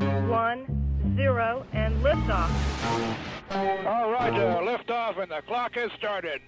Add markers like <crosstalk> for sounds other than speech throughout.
One, zero, and liftoff. All right, uh, lift off, and the clock has started.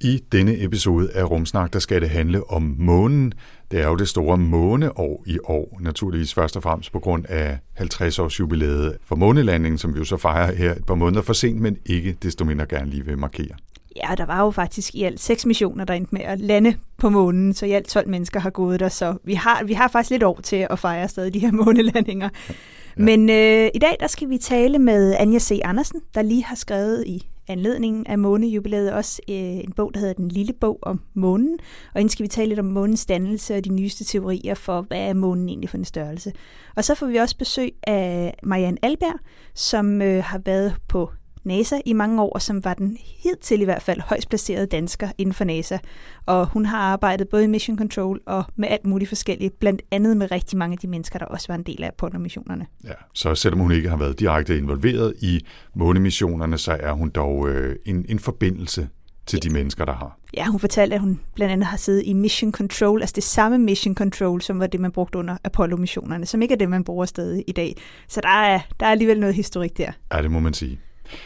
I denne episode af Rumsnak, der skal det handle om månen. Det er jo det store måneår i år, naturligvis først og fremmest på grund af 50-års jubilæet for månelandingen, som vi jo så fejrer her et par måneder for sent, men ikke desto mindre gerne lige vil markere. Ja, der var jo faktisk i alt seks missioner, der endte med at lande på månen, så i alt 12 mennesker har gået der, så vi har, vi har faktisk lidt år til at fejre stadig de her månelandinger. Ja. Men øh, i dag der skal vi tale med Anja C. Andersen, der lige har skrevet i anledningen af månejubilæet også øh, en bog, der hedder Den lille bog om månen. Og inden skal vi tale lidt om månens dannelse og de nyeste teorier for, hvad er månen egentlig for en størrelse. Og så får vi også besøg af Marianne Alberg, som øh, har været på NASA i mange år, som var den hidtil i hvert fald højst placerede dansker inden for NASA. Og hun har arbejdet både i Mission Control og med alt muligt forskelligt, blandt andet med rigtig mange af de mennesker, der også var en del af Apollo-missionerne. Ja, så selvom hun ikke har været direkte involveret i månemissionerne, så er hun dog øh, en, en forbindelse til de mennesker, der har. Ja, hun fortalte, at hun blandt andet har siddet i Mission Control, altså det samme Mission Control, som var det, man brugte under Apollo-missionerne, som ikke er det, man bruger stadig i dag. Så der er, der er alligevel noget historik der. Ja, det må man sige.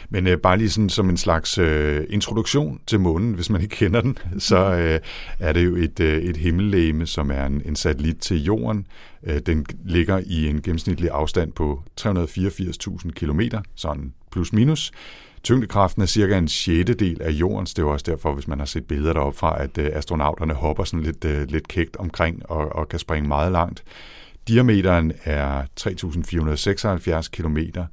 Men øh, bare lige sådan som en slags øh, introduktion til månen, hvis man ikke kender den, så øh, er det jo et, øh, et himmellegeme, som er en, en satellit til jorden. Øh, den ligger i en gennemsnitlig afstand på 384.000 km, sådan plus minus. Tyngdekraften er cirka en sjettedel af jordens. Det er jo også derfor, hvis man har set billeder deroppe fra, at øh, astronauterne hopper sådan lidt, øh, lidt kægt omkring og, og kan springe meget langt. Diameteren er 3.476 kilometer, øh,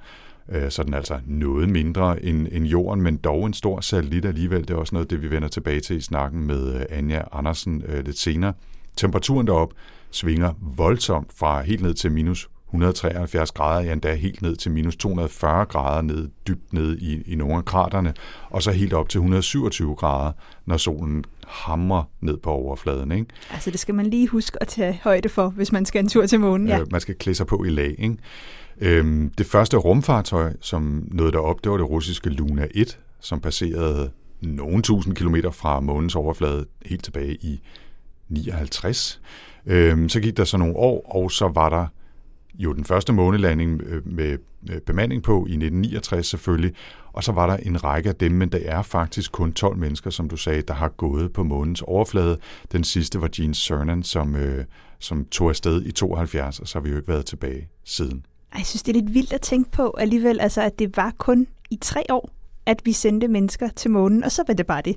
så den er altså noget mindre end, end jorden, men dog en stor satellit alligevel. Det er også noget, det vi vender tilbage til i snakken med øh, Anja Andersen øh, lidt senere. Temperaturen deroppe svinger voldsomt fra helt ned til minus 173 grader, ja endda helt ned til minus 240 grader, ned, dybt ned i, i nogle af kraterne, og så helt op til 127 grader, når solen hamrer ned på overfladen. Ikke? Altså det skal man lige huske at tage højde for, hvis man skal en tur til månen. Ja. Øh, man skal klæde sig på i lag. Ikke? Øhm, det første rumfartøj, som nåede derop, det var det russiske Luna 1, som passerede nogle tusind kilometer fra månens overflade helt tilbage i 59. Øhm, så gik der så nogle år, og så var der jo den første månelanding øh, med øh, bemanding på i 1969 selvfølgelig, og så var der en række af dem, men der er faktisk kun 12 mennesker, som du sagde, der har gået på månens overflade. Den sidste var Gene Cernan, som, øh, som tog afsted i 72, og så har vi jo ikke været tilbage siden. Jeg synes, det er lidt vildt at tænke på alligevel, altså, at det var kun i tre år, at vi sendte mennesker til månen, og så var det bare det.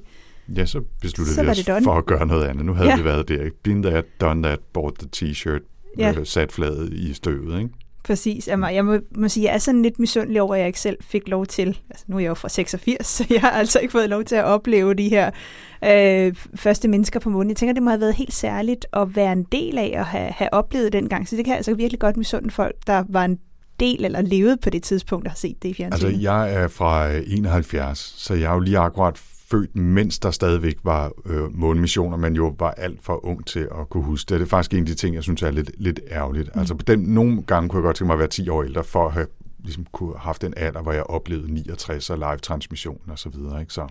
Ja, så besluttede Så vi os for at gøre noget andet. Nu havde Ja. vi været der. Been that, done that, bought the t-shirt, Ja. øh, sat fladet i støvet. Ikke? Præcis. Jamen, jeg må, må sige, jeg er sådan lidt misundelig over, at jeg ikke selv fik lov til, altså nu er jeg jo fra 86, så jeg har altså ikke fået lov til at opleve de her øh, første mennesker på månen. Jeg tænker, det må have været helt særligt at være en del af at have, have oplevet dengang, så det kan jeg altså virkelig godt misunde folk, der var en del eller levede på det tidspunkt, og har set det i fjernsynet. Altså, jeg er fra øh, 71, så jeg er jo lige akkurat født, mens der stadigvæk var øh, månemissioner, men jo var alt for ung til at kunne huske det. Det er faktisk en af de ting, jeg synes er lidt, lidt ærgerligt. Mm. Altså, på den, nogle gange kunne jeg godt tænke mig at være 10 år ældre, for at have ligesom kunne have haft en alder, hvor jeg oplevede 69 og live-transmission og så videre. Ikke? Så,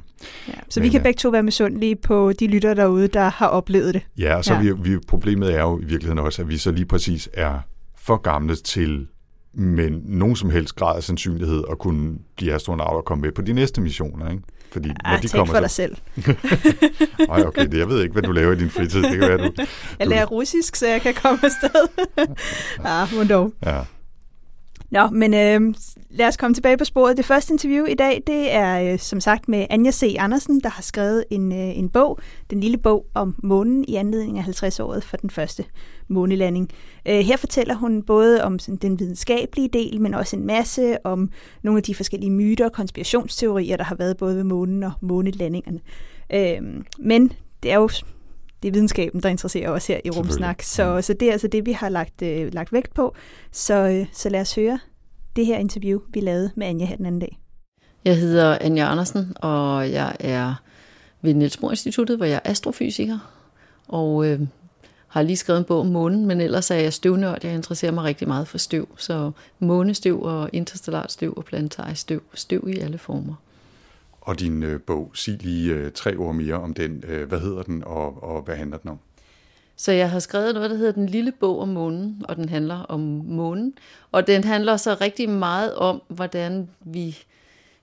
ja, så men, vi kan øh, begge to være misundelige på de lyttere derude, der har oplevet det. ja, og så ja. Vi, vi, problemet er jo i virkeligheden også, at vi så lige præcis er for gamle til med nogen som helst grad af sandsynlighed at kunne blive astronaut og komme med på de næste missioner, ikke? Fordi Ah, tænk for dig selv. <laughs> Ej, okay, det, jeg ved ikke, hvad du laver i din fritid. Det kan være, du... Jeg lærer russisk, så jeg kan komme afsted. <laughs> ah, må dog. Ja. Nå, men øh, lad os komme tilbage på sporet. Det første interview i dag, det er øh, som sagt med Anja C. Andersen, der har skrevet en, øh, en bog, den lille bog om månen i anledning af 50-året for den første månelanding. Øh, her fortæller hun både om sådan, den videnskabelige del, men også en masse om nogle af de forskellige myter og konspirationsteorier, der har været både ved månen og månelandingerne. Øh, men det er jo det er videnskaben, der interesserer os her i Rumsnak. Så, så det er altså det, vi har lagt, øh, lagt vægt på. Så, øh, så lad os høre det her interview, vi lavede med Anja her den anden dag. Jeg hedder Anja Andersen, og jeg er ved Niels Bohr Instituttet, hvor jeg er astrofysiker, og øh, har lige skrevet en bog om månen, men ellers er jeg støvnørd. Jeg interesserer mig rigtig meget for støv, så månestøv og interstellart støv og planetarisk støv, støv i alle former. Og din øh, bog, sig lige øh, tre ord mere om den. Øh, hvad hedder den, og, og hvad handler den om? Så jeg har skrevet noget, der hedder Den lille bog om månen, og den handler om månen. Og den handler så rigtig meget om, hvordan vi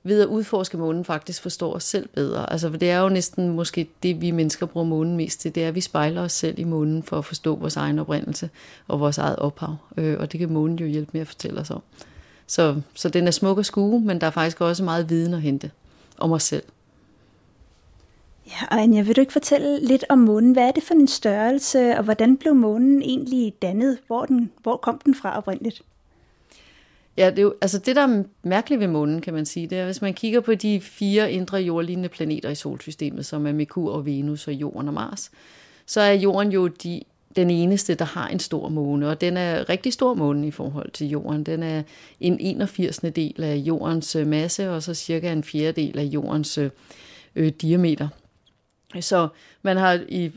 ved at udforske månen faktisk forstår os selv bedre. Altså, for det er jo næsten måske det, vi mennesker bruger månen mest til, det er, at vi spejler os selv i månen for at forstå vores egen oprindelse og vores eget ophav. Øh, og det kan månen jo hjælpe med at fortælle os om. Så, så den er smuk at skue, men der er faktisk også meget viden at hente om os selv. Ja, og Anja, vil du ikke fortælle lidt om månen? Hvad er det for en størrelse, og hvordan blev månen egentlig dannet? Hvor, den, hvor kom den fra oprindeligt? Ja, det, er jo, altså det, der er mærkeligt ved månen, kan man sige, det er, hvis man kigger på de fire indre jordlignende planeter i solsystemet, som er Merkur og Venus og Jorden og Mars, så er Jorden jo de, den eneste, der har en stor måne, og den er rigtig stor måne i forhold til Jorden. Den er en 81. del af Jordens øh, masse, og så cirka en fjerdedel af Jordens øh, øh diameter. Så man har i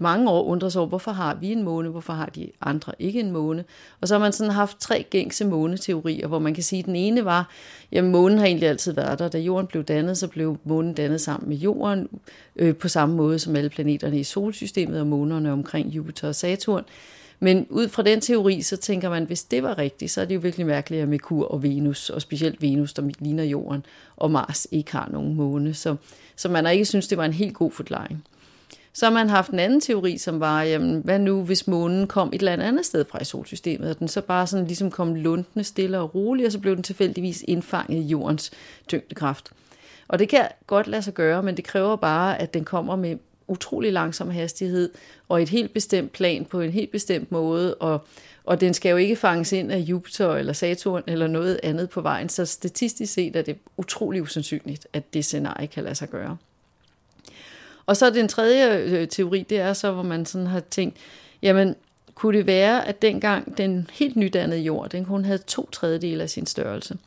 mange år undret sig over, hvorfor har vi en måne, hvorfor har de andre ikke en måne. Og så har man sådan haft tre gængse måneteorier, hvor man kan sige, at den ene var, at månen har egentlig altid været der. Da jorden blev dannet, så blev månen dannet sammen med jorden, øh, på samme måde som alle planeterne i solsystemet og månerne omkring Jupiter og Saturn. Men ud fra den teori, så tænker man, hvis det var rigtigt, så er det jo virkelig mærkeligt, at Merkur og Venus, og specielt Venus, der ligner jorden, og Mars ikke har nogen måne. Så, så man har ikke synes, det var en helt god forklaring. Så har man haft en anden teori, som var, jamen, hvad nu hvis månen kom et eller andet sted fra i solsystemet, og den så bare sådan ligesom kom lundende stille og roligt, og så blev den tilfældigvis indfanget i jordens tyngdekraft. Og det kan godt lade sig gøre, men det kræver bare, at den kommer med utrolig langsom hastighed, og et helt bestemt plan på en helt bestemt måde, og, og den skal jo ikke fanges ind af Jupiter eller Saturn eller noget andet på vejen, så statistisk set er det utrolig usandsynligt, at det scenarie kan lade sig gøre. Og så den tredje øh, teori, det er så, hvor man sådan har tænkt, jamen, kunne det være, at dengang den helt nydannede jord, den kun havde to tredjedele af sin størrelse,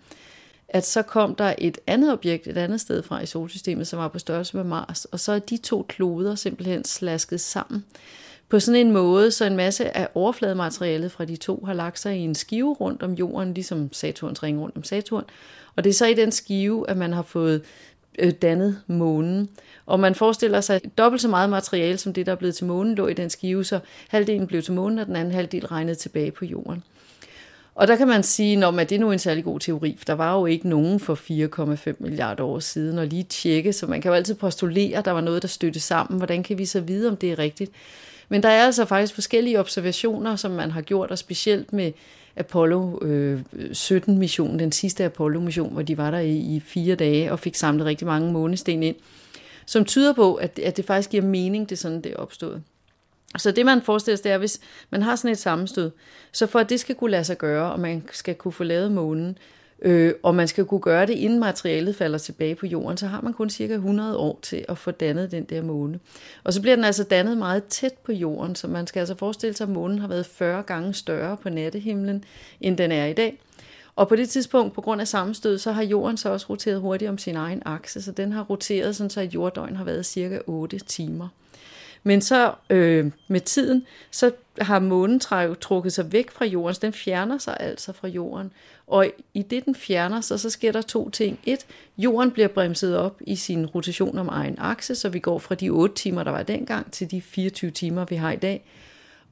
at så kom der et andet objekt et andet sted fra i solsystemet, som var på størrelse med Mars, og så er de to kloder simpelthen slasket sammen på sådan en måde, så en masse af overfladematerialet fra de to har lagt sig i en skive rundt om jorden, ligesom Saturns ring rundt om Saturn. Og det er så i den skive, at man har fået Øh, dannet månen. Og man forestiller sig dobbelt så meget materiale, som det, der er blevet til månen, lå i den skive, så halvdelen blev til månen, og den anden halvdel regnede tilbage på jorden. Og der kan man sige, at det er nu en særlig god teori, for der var jo ikke nogen for 4,5 milliarder år siden, og lige tjekke, så man kan jo altid postulere, at der var noget, der støtte sammen. Hvordan kan vi så vide, om det er rigtigt? Men der er altså faktisk forskellige observationer, som man har gjort, og specielt med Apollo øh, 17-missionen, den sidste Apollo-mission, hvor de var der i, i fire dage og fik samlet rigtig mange månesten ind, som tyder på, at, at det faktisk giver mening, det sådan, det er opstået. Så det, man forestiller sig, det er, hvis man har sådan et sammenstød, så for at det skal kunne lade sig gøre, og man skal kunne få lavet månen, øh, og man skal kunne gøre det, inden materialet falder tilbage på jorden, så har man kun cirka 100 år til at få dannet den der måne. Og så bliver den altså dannet meget tæt på jorden, så man skal altså forestille sig, at månen har været 40 gange større på nattehimlen, end den er i dag. Og på det tidspunkt, på grund af sammenstød, så har jorden så også roteret hurtigt om sin egen akse, så den har roteret sådan, så et jorddøgn har været cirka 8 timer. Men så øh, med tiden, så har månen trukket sig væk fra jorden, så den fjerner sig altså fra jorden. Og i det, den fjerner sig, så sker der to ting. Et, jorden bliver bremset op i sin rotation om egen akse, så vi går fra de 8 timer, der var dengang, til de 24 timer, vi har i dag.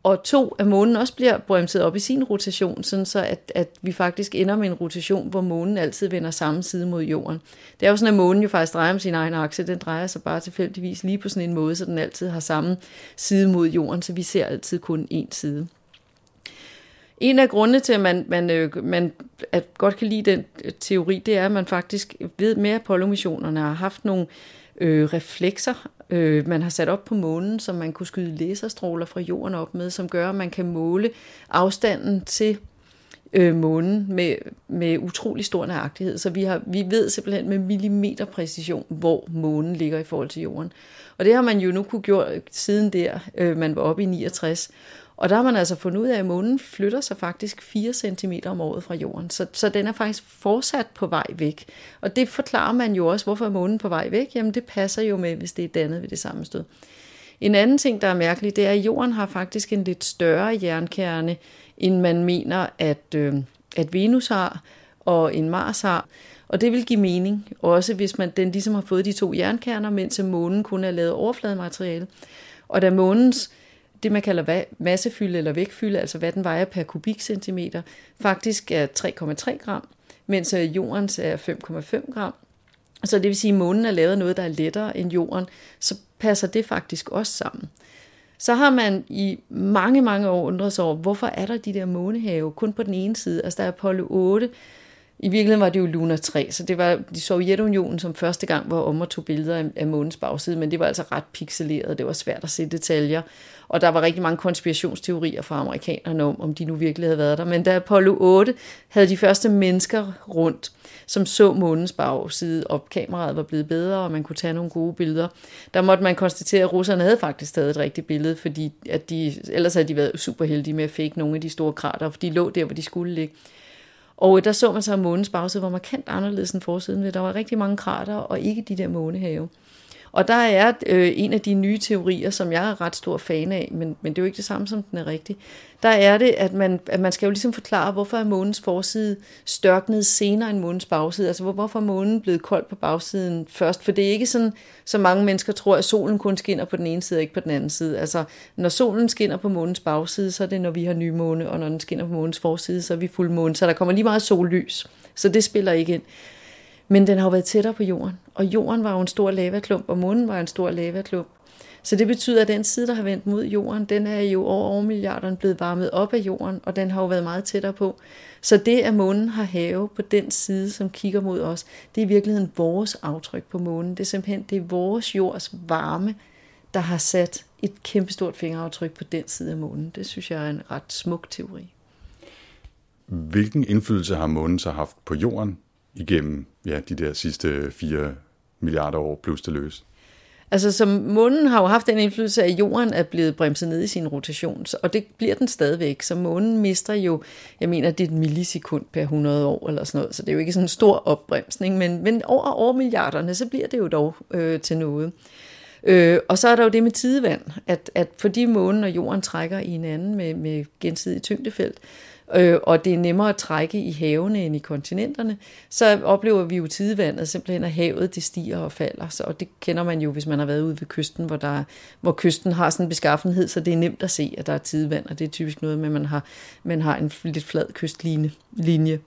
Og to, at månen også bliver bremset op i sin rotation, sådan så at, at vi faktisk ender med en rotation, hvor månen altid vender samme side mod jorden. Det er jo sådan, at månen jo faktisk drejer om sin egen akse. Den drejer sig bare tilfældigvis lige på sådan en måde, så den altid har samme side mod jorden, så vi ser altid kun én side. En af grundene til, at man, man, øh, man at godt kan lide den øh, teori, det er, at man faktisk ved med Apollo-missionerne har haft nogle øh, reflekser, øh, man har sat op på månen, som man kunne skyde laserstråler fra jorden op med, som gør, at man kan måle afstanden til øh, månen med, med utrolig stor nøjagtighed. Så vi, har, vi ved simpelthen med millimeterpræcision, hvor månen ligger i forhold til jorden. Og det har man jo nu kunne gjort siden der, øh, man var oppe i 69. Og der har man altså fundet ud af, at månen flytter sig faktisk 4 cm om året fra jorden. Så, så den er faktisk fortsat på vej væk. Og det forklarer man jo også, hvorfor er månen på vej væk. Jamen det passer jo med, hvis det er dannet ved det samme sted. En anden ting, der er mærkelig, det er, at jorden har faktisk en lidt større jernkerne, end man mener, at, øh, at Venus har og en Mars har. Og det vil give mening, også hvis man den ligesom har fået de to jernkerner, mens månen kun er lavet overflademateriale. Og da månens det, man kalder massefylde eller vægtfylde, altså hvad den vejer per kubikcentimeter, faktisk er 3,3 gram, mens jordens er 5,5 gram. Så det vil sige, at månen er lavet noget, der er lettere end jorden, så passer det faktisk også sammen. Så har man i mange, mange år undret sig over, hvorfor er der de der månehave kun på den ene side? Altså der er Apollo 8, i virkeligheden var det jo Luna 3, så det var de Sovjetunionen, som første gang var om og tog billeder af, månens bagside, men det var altså ret pixeleret, det var svært at se detaljer, og der var rigtig mange konspirationsteorier fra amerikanerne om, om de nu virkelig havde været der. Men da Apollo 8 havde de første mennesker rundt, som så månens bagside, og kameraet var blevet bedre, og man kunne tage nogle gode billeder, der måtte man konstatere, at russerne havde faktisk taget et rigtigt billede, fordi at de, ellers havde de været super heldige med at fake nogle af de store krater, for de lå der, hvor de skulle ligge. Og øh, der så man så, at månens bagside var markant anderledes end forsiden. Der var rigtig mange krater, og ikke de der månehave. Og der er øh, en af de nye teorier, som jeg er ret stor fan af, men, men det er jo ikke det samme, som den er rigtig. Der er det, at man, at man skal jo ligesom forklare, hvorfor er månens forside størknet senere end månens bagside. Altså hvor, hvorfor er månen blevet kold på bagsiden først? For det er ikke sådan, så mange mennesker tror, at solen kun skinner på den ene side og ikke på den anden side. Altså når solen skinner på månens bagside, så er det, når vi har nymåne, og når den skinner på månens forside, så er vi fuldmåne. Så der kommer lige meget sollys. Så det spiller ikke ind. Men den har jo været tættere på jorden, og jorden var jo en stor lavaklump, og månen var en stor lavaklump. Så det betyder, at den side, der har vendt mod jorden, den er jo over overmilliarderne blevet varmet op af jorden, og den har jo været meget tættere på. Så det, at månen har have på den side, som kigger mod os, det er i virkeligheden vores aftryk på månen. Det er simpelthen det er vores jords varme, der har sat et kæmpestort fingeraftryk på den side af månen. Det synes jeg er en ret smuk teori. Hvilken indflydelse har månen så haft på jorden igennem ja, de der sidste 4 milliarder år plus det løs. Altså, som månen har jo haft den indflydelse, at jorden er blevet bremset ned i sin rotation, og det bliver den stadigvæk. Så månen mister jo, jeg mener, det er et millisekund per 100 år eller sådan noget, så det er jo ikke sådan en stor opbremsning, men, men over, over milliarderne, så bliver det jo dog øh, til noget. Øh, og så er der jo det med tidevand, at, at fordi månen og jorden trækker i hinanden med, med gensidig tyngdefelt, øh, og det er nemmere at trække i havene end i kontinenterne, så oplever vi jo tidevandet simpelthen, at havet det stiger og falder. Så, og det kender man jo, hvis man har været ude ved kysten, hvor, der, hvor kysten har sådan en beskaffenhed, så det er nemt at se, at der er tidevand, og det er typisk noget med, at man har, man har en lidt flad kystlinje. Linje.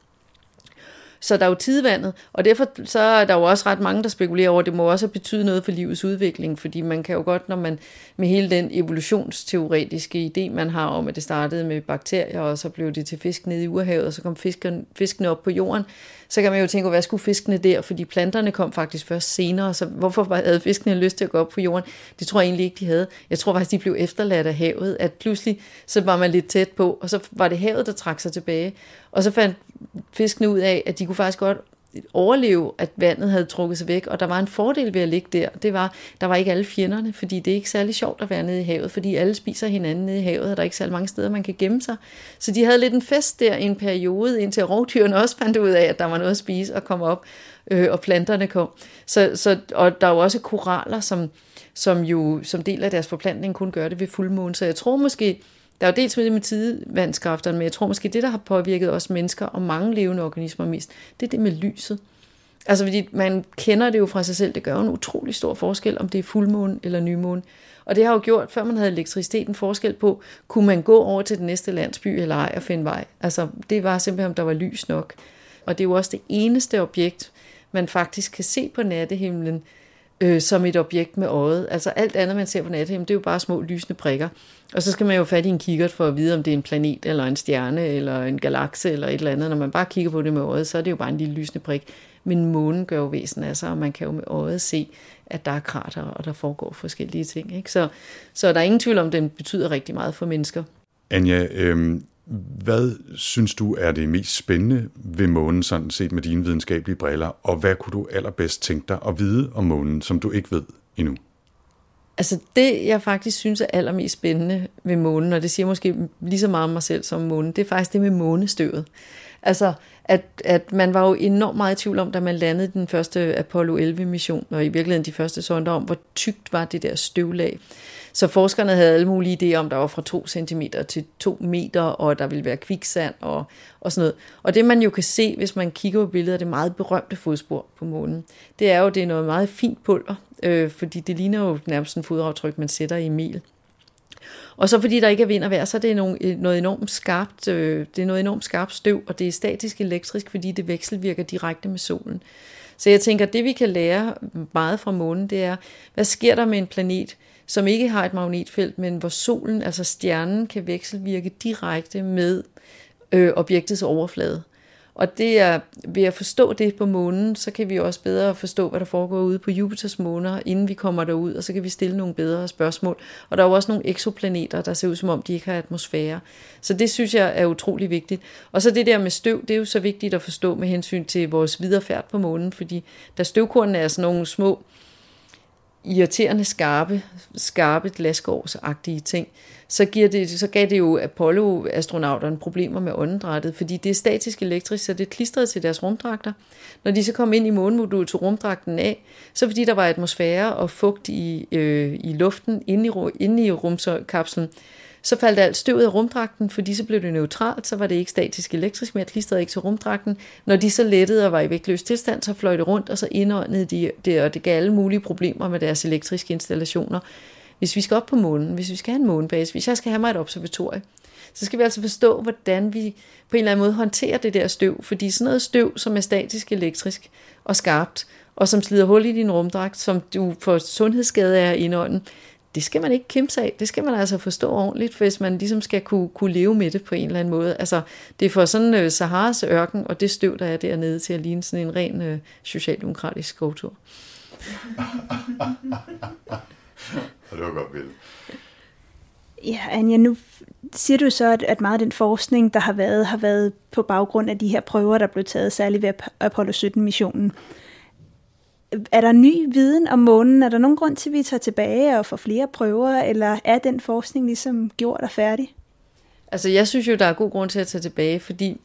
Så der er jo tidvandet, og derfor så er der jo også ret mange, der spekulerer over, at det må også betyde noget for livets udvikling, fordi man kan jo godt, når man med hele den evolutionsteoretiske idé, man har om, at det startede med bakterier, og så blev det til fisk nede i urhavet, og så kom fisken, fiskene op på jorden, så kan man jo tænke, hvad skulle fiskene der? Fordi planterne kom faktisk først senere, så hvorfor havde fiskene lyst til at gå op på jorden? Det tror jeg egentlig ikke, de havde. Jeg tror faktisk, de blev efterladt af havet, at pludselig så var man lidt tæt på, og så var det havet, der trak sig tilbage. Og så fandt fiskene ud af, at de kunne faktisk godt overleve, at vandet havde trukket sig væk, og der var en fordel ved at ligge der. Det var, der var ikke alle fjenderne, fordi det er ikke særlig sjovt at være nede i havet, fordi alle spiser hinanden nede i havet, og der er ikke særlig mange steder, man kan gemme sig. Så de havde lidt en fest der i en periode, indtil rovdyrene også fandt ud af, at der var noget at spise og kom op, øh, og planterne kom. Så, så, og der er jo også koraller, som, som jo som del af deres forplantning kun gør det ved fuldmåne. Så jeg tror måske, der er jo dels med det med tidevandskræfterne, men jeg tror måske, det, der har påvirket os mennesker og mange levende organismer mest, det er det med lyset. Altså fordi man kender det jo fra sig selv, det gør en utrolig stor forskel, om det er fuldmåne eller nymåne. Og det har jo gjort, før man havde elektricitet, en forskel på, kunne man gå over til den næste landsby eller ej og finde vej. Altså det var simpelthen, om der var lys nok. Og det er jo også det eneste objekt, man faktisk kan se på nattehimlen, øh, som et objekt med øjet. Altså alt andet, man ser på nattehimlen, det er jo bare små lysende prikker. Og så skal man jo fat i en kikkert for at vide, om det er en planet, eller en stjerne, eller en galakse, eller et eller andet. Når man bare kigger på det med øjet, så er det jo bare en lille lysende prik. Men månen gør jo væsen af sig, og man kan jo med øjet se, at der er krater, og der foregår forskellige ting. Ikke? Så, så der er ingen tvivl om, at den betyder rigtig meget for mennesker. Anja, øh, hvad synes du er det mest spændende ved månen, sådan set med dine videnskabelige briller, og hvad kunne du allerbedst tænke dig at vide om månen, som du ikke ved endnu? Altså det, jeg faktisk synes er allermest spændende ved månen, og det siger måske lige så meget om mig selv som månen, det er faktisk det med månestøvet. Altså, at, at man var jo enormt meget i tvivl om, da man landede den første Apollo 11-mission, og i virkeligheden de første sonder om, hvor tykt var det der støvlag. Så forskerne havde alle mulige idéer om, der var fra 2 cm til 2 meter, og der ville være kviksand og, og sådan noget. Og det man jo kan se, hvis man kigger på billedet af det meget berømte fodspor på månen, det er jo, det er noget meget fint pulver, øh, fordi det ligner jo nærmest en fodaftryk, man sætter i mel. Og så fordi der ikke er vind og vejr, så er det noget, øh, noget enormt skarpt, øh, det er noget enormt skarpt støv, og det er statisk elektrisk, fordi det vekselvirker direkte med solen. Så jeg tænker, det vi kan lære meget fra månen, det er, hvad sker der med en planet, som ikke har et magnetfelt, men hvor solen, altså stjernen, kan vekselvirke direkte med øh, objektets overflade. Og det er, ved at forstå det på månen, så kan vi også bedre forstå, hvad der foregår ude på Jupiters måner, inden vi kommer derud, og så kan vi stille nogle bedre spørgsmål. Og der er jo også nogle eksoplaneter, der ser ud som om, de ikke har atmosfære. Så det synes jeg er utrolig vigtigt. Og så det der med støv, det er jo så vigtigt at forstå med hensyn til vores viderefærd på månen, fordi da støvkornene er sådan nogle små, irriterende skarpe, skarpe glasgårdsagtige ting, så, giver det, så gav det jo Apollo-astronauterne problemer med åndedrættet, fordi det er statisk elektrisk, så det klistrede til deres rumdragter. Når de så kom ind i månemodulet til rumdragten af, så fordi der var atmosfære og fugt i, øh, i luften inde i, inde i rumkapslen, så faldt alt støvet af rumdragten, fordi så blev det neutralt, så var det ikke statisk elektrisk mere, klistrede ikke til rumdragten. Når de så lettede og var i vægtløs tilstand, så fløj det rundt, og så indåndede de det, og det gav alle mulige problemer med deres elektriske installationer. Hvis vi skal op på månen, hvis vi skal have en månebase, hvis jeg skal have mig et observatorie, så skal vi altså forstå, hvordan vi på en eller anden måde håndterer det der støv. Fordi sådan noget støv, som er statisk elektrisk og skarpt, og som slider hul i din rumdragt, som du får sundhedsskade af indånden, det skal man ikke kæmpe sig af. Det skal man altså forstå ordentligt, hvis man ligesom skal kunne, kunne leve med det på en eller anden måde. Altså, det får sådan uh, Saharas ørken, og det støv, der er dernede, til at ligne sådan en ren uh, socialdemokratisk skovtur. <laughs> det var godt billede. Ja, Anja, nu siger du så, at, at meget af den forskning, der har været, har været på baggrund af de her prøver, der blev taget, særligt ved Apollo 17-missionen. Er der ny viden om månen? Er der nogen grund til, at vi tager tilbage og får flere prøver, eller er den forskning ligesom gjort og færdig? Altså, jeg synes jo, der er god grund til at tage tilbage, fordi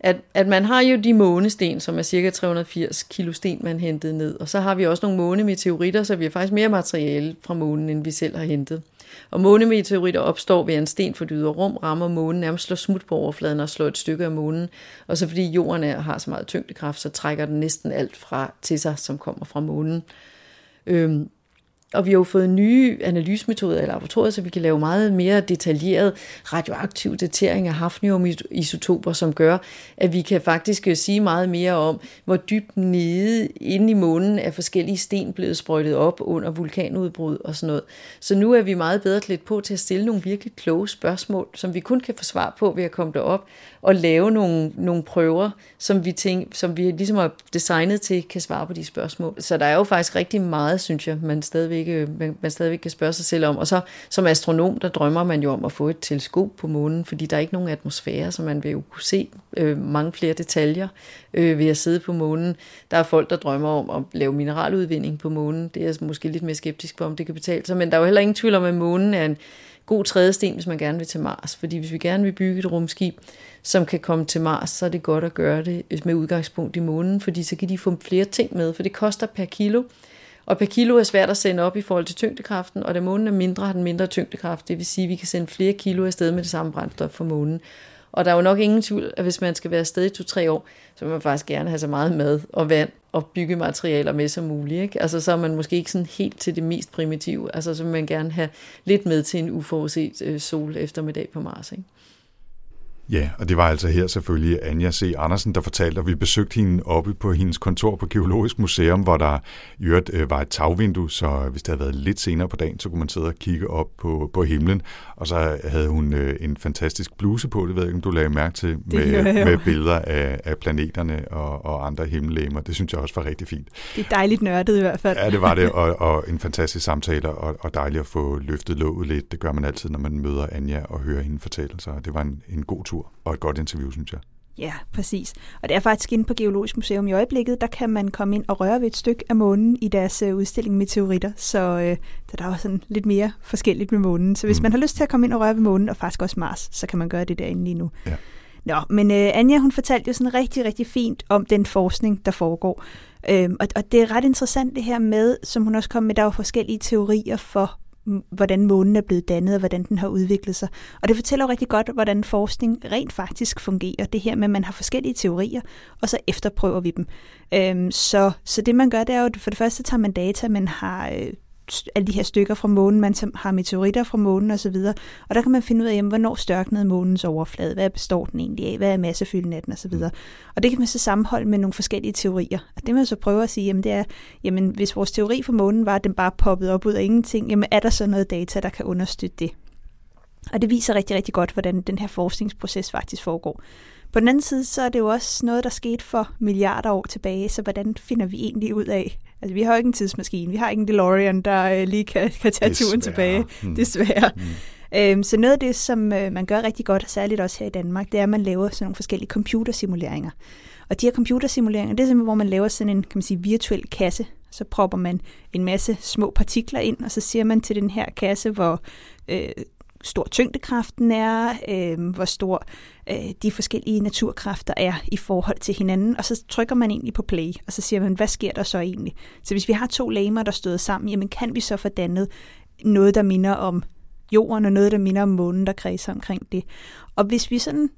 at, at man har jo de månesten, som er cirka 380 kilo sten, man hentede ned, og så har vi også nogle månemeteoritter, så vi har faktisk mere materiale fra månen, end vi selv har hentet. Og månemeteoritter opstår ved, at en sten for ydre rum rammer månen, nærmest slår smut på overfladen og slår et stykke af månen. Og så fordi jorden er, har så meget tyngdekraft, så trækker den næsten alt fra til sig, som kommer fra månen. Øhm, og vi har jo fået nye analysemetoder i laboratoriet, så vi kan lave meget mere detaljeret radioaktiv datering af hafniumisotoper, som gør, at vi kan faktisk øh, sige meget mere om, hvor dybt nede inde i månen er forskellige sten blevet sprøjtet op under vulkanudbrud og sådan noget. Så nu er vi meget bedre klædt på til at stille nogle virkelig kloge spørgsmål, som vi kun kan få svar på ved at komme derop og lave nogle, nogle prøver, som vi, tænk, som vi ligesom har designet til, kan svare på de spørgsmål. Så der er jo faktisk rigtig meget, synes jeg, man stadigvæk, ikke, øh, man, man stadigvæk kan spørge sig selv om. Og så som astronom, der drømmer man jo om at få et teleskop på månen, fordi der er ikke nogen atmosfære, så man vil jo kunne se øh, mange flere detaljer øh, ved at sidde på månen. Der er folk, der drømmer om at lave mineraludvinding på månen. Det er jeg måske lidt mere skeptisk på, om det kan betale sig. Men der er jo heller ingen tvivl om, at månen er en god tredje sten, hvis man gerne vil til Mars. Fordi hvis vi gerne vil bygge et rumskib, som kan komme til Mars, så er det godt at gøre det med udgangspunkt i månen, fordi så kan de få flere ting med, for det koster per kilo. Og per kilo er svært at sende op i forhold til tyngdekraften, og da månen er mindre, har den mindre tyngdekraft. Det vil sige, at vi kan sende flere kilo afsted med det samme brændstof fra månen. Og der er jo nok ingen tvivl, at hvis man skal være afsted i to-tre år, så vil man faktisk gerne have så meget mad og vand og byggematerialer med som muligt. Ikke? Altså, så er man måske ikke sådan helt til det mest primitive. Altså, så vil man gerne have lidt med til en uforudset øh, sol eftermiddag på Mars. Ikke? Ja, og det var altså her selvfølgelig Anja C. Andersen, der fortalte, at vi besøgte hende oppe på hendes kontor på Geologisk Museum, hvor der i øvrigt øh, var et tagvindue, så hvis det havde været lidt senere på dagen, så kunne man sidde og kigge op på, på himlen. Og så havde hun øh, en fantastisk bluse på, det ved jeg ikke, om du lagde mærke til, med, med billeder af, af planeterne og, og andre himmellegemer. Det synes jeg også var rigtig fint. Det er dejligt nørdet i hvert fald. Ja, det var det, <laughs> og, og en fantastisk samtale, og, og dejligt at få løftet låget lidt. Det gør man altid, når man møder Anja og hører hende fortælle, så det var en, en god tur og et godt interview, synes jeg. Ja, præcis. Og det er faktisk inde på Geologisk Museum i øjeblikket, der kan man komme ind og røre ved et stykke af månen i deres øh, udstilling Meteoritter. Så øh, der er også sådan lidt mere forskelligt med månen. Så hvis Mm. man har lyst til at komme ind og røre ved månen, og faktisk også Mars, så kan man gøre det derinde lige nu. Ja. Nå, men øh, Anja, hun fortalte jo sådan rigtig, rigtig fint om den forskning, der foregår. Øhm, og, og det er ret interessant det her med, som hun også kom med, der er jo forskellige teorier for, hvordan månen er blevet dannet, og hvordan den har udviklet sig. Og det fortæller jo rigtig godt, hvordan forskning rent faktisk fungerer. Det her med, at man har forskellige teorier, og så efterprøver vi dem. Øhm, så, så det man gør, det er jo, for det første tager man data, man har øh, alle de her stykker fra månen, man har meteoritter fra månen osv., og der kan man finde ud af, jamen, hvornår størknede månens overflade, hvad består den egentlig af, hvad er massefylden af den osv. Og det kan man så sammenholde med nogle forskellige teorier. Og det man så prøver at sige, jamen, det er, jamen, hvis vores teori for månen var, at den bare poppede op ud af ingenting, jamen er der så noget data, der kan understøtte det? Og det viser rigtig, rigtig godt, hvordan den her forskningsproces faktisk foregår. På den anden side, så er det jo også noget, der skete for milliarder år tilbage, så hvordan finder vi egentlig ud af? Altså, vi har jo ikke en tidsmaskine, vi har ikke en DeLorean, der øh, lige kan, kan tage turen Desværre. tilbage, Mm. desværre. Øhm, så noget af det, som øh, man gør rigtig godt, særligt også her i Danmark, det er, at man laver sådan nogle forskellige computersimuleringer. Og de her computersimuleringer, det er simpelthen, hvor man laver sådan en kan man sige, virtuel kasse. Så propper man en masse små partikler ind, og så siger man til den her kasse, hvor øh, stor tyngdekraften er, øh, hvor stor øh, de forskellige naturkræfter er i forhold til hinanden, og så trykker man egentlig på play, og så siger man, hvad sker der så egentlig? Så hvis vi har to legemer, der støder sammen, jamen kan vi så få dannet noget, der minder om jorden, og noget, der minder om månen, der kredser omkring det. Og hvis vi sådan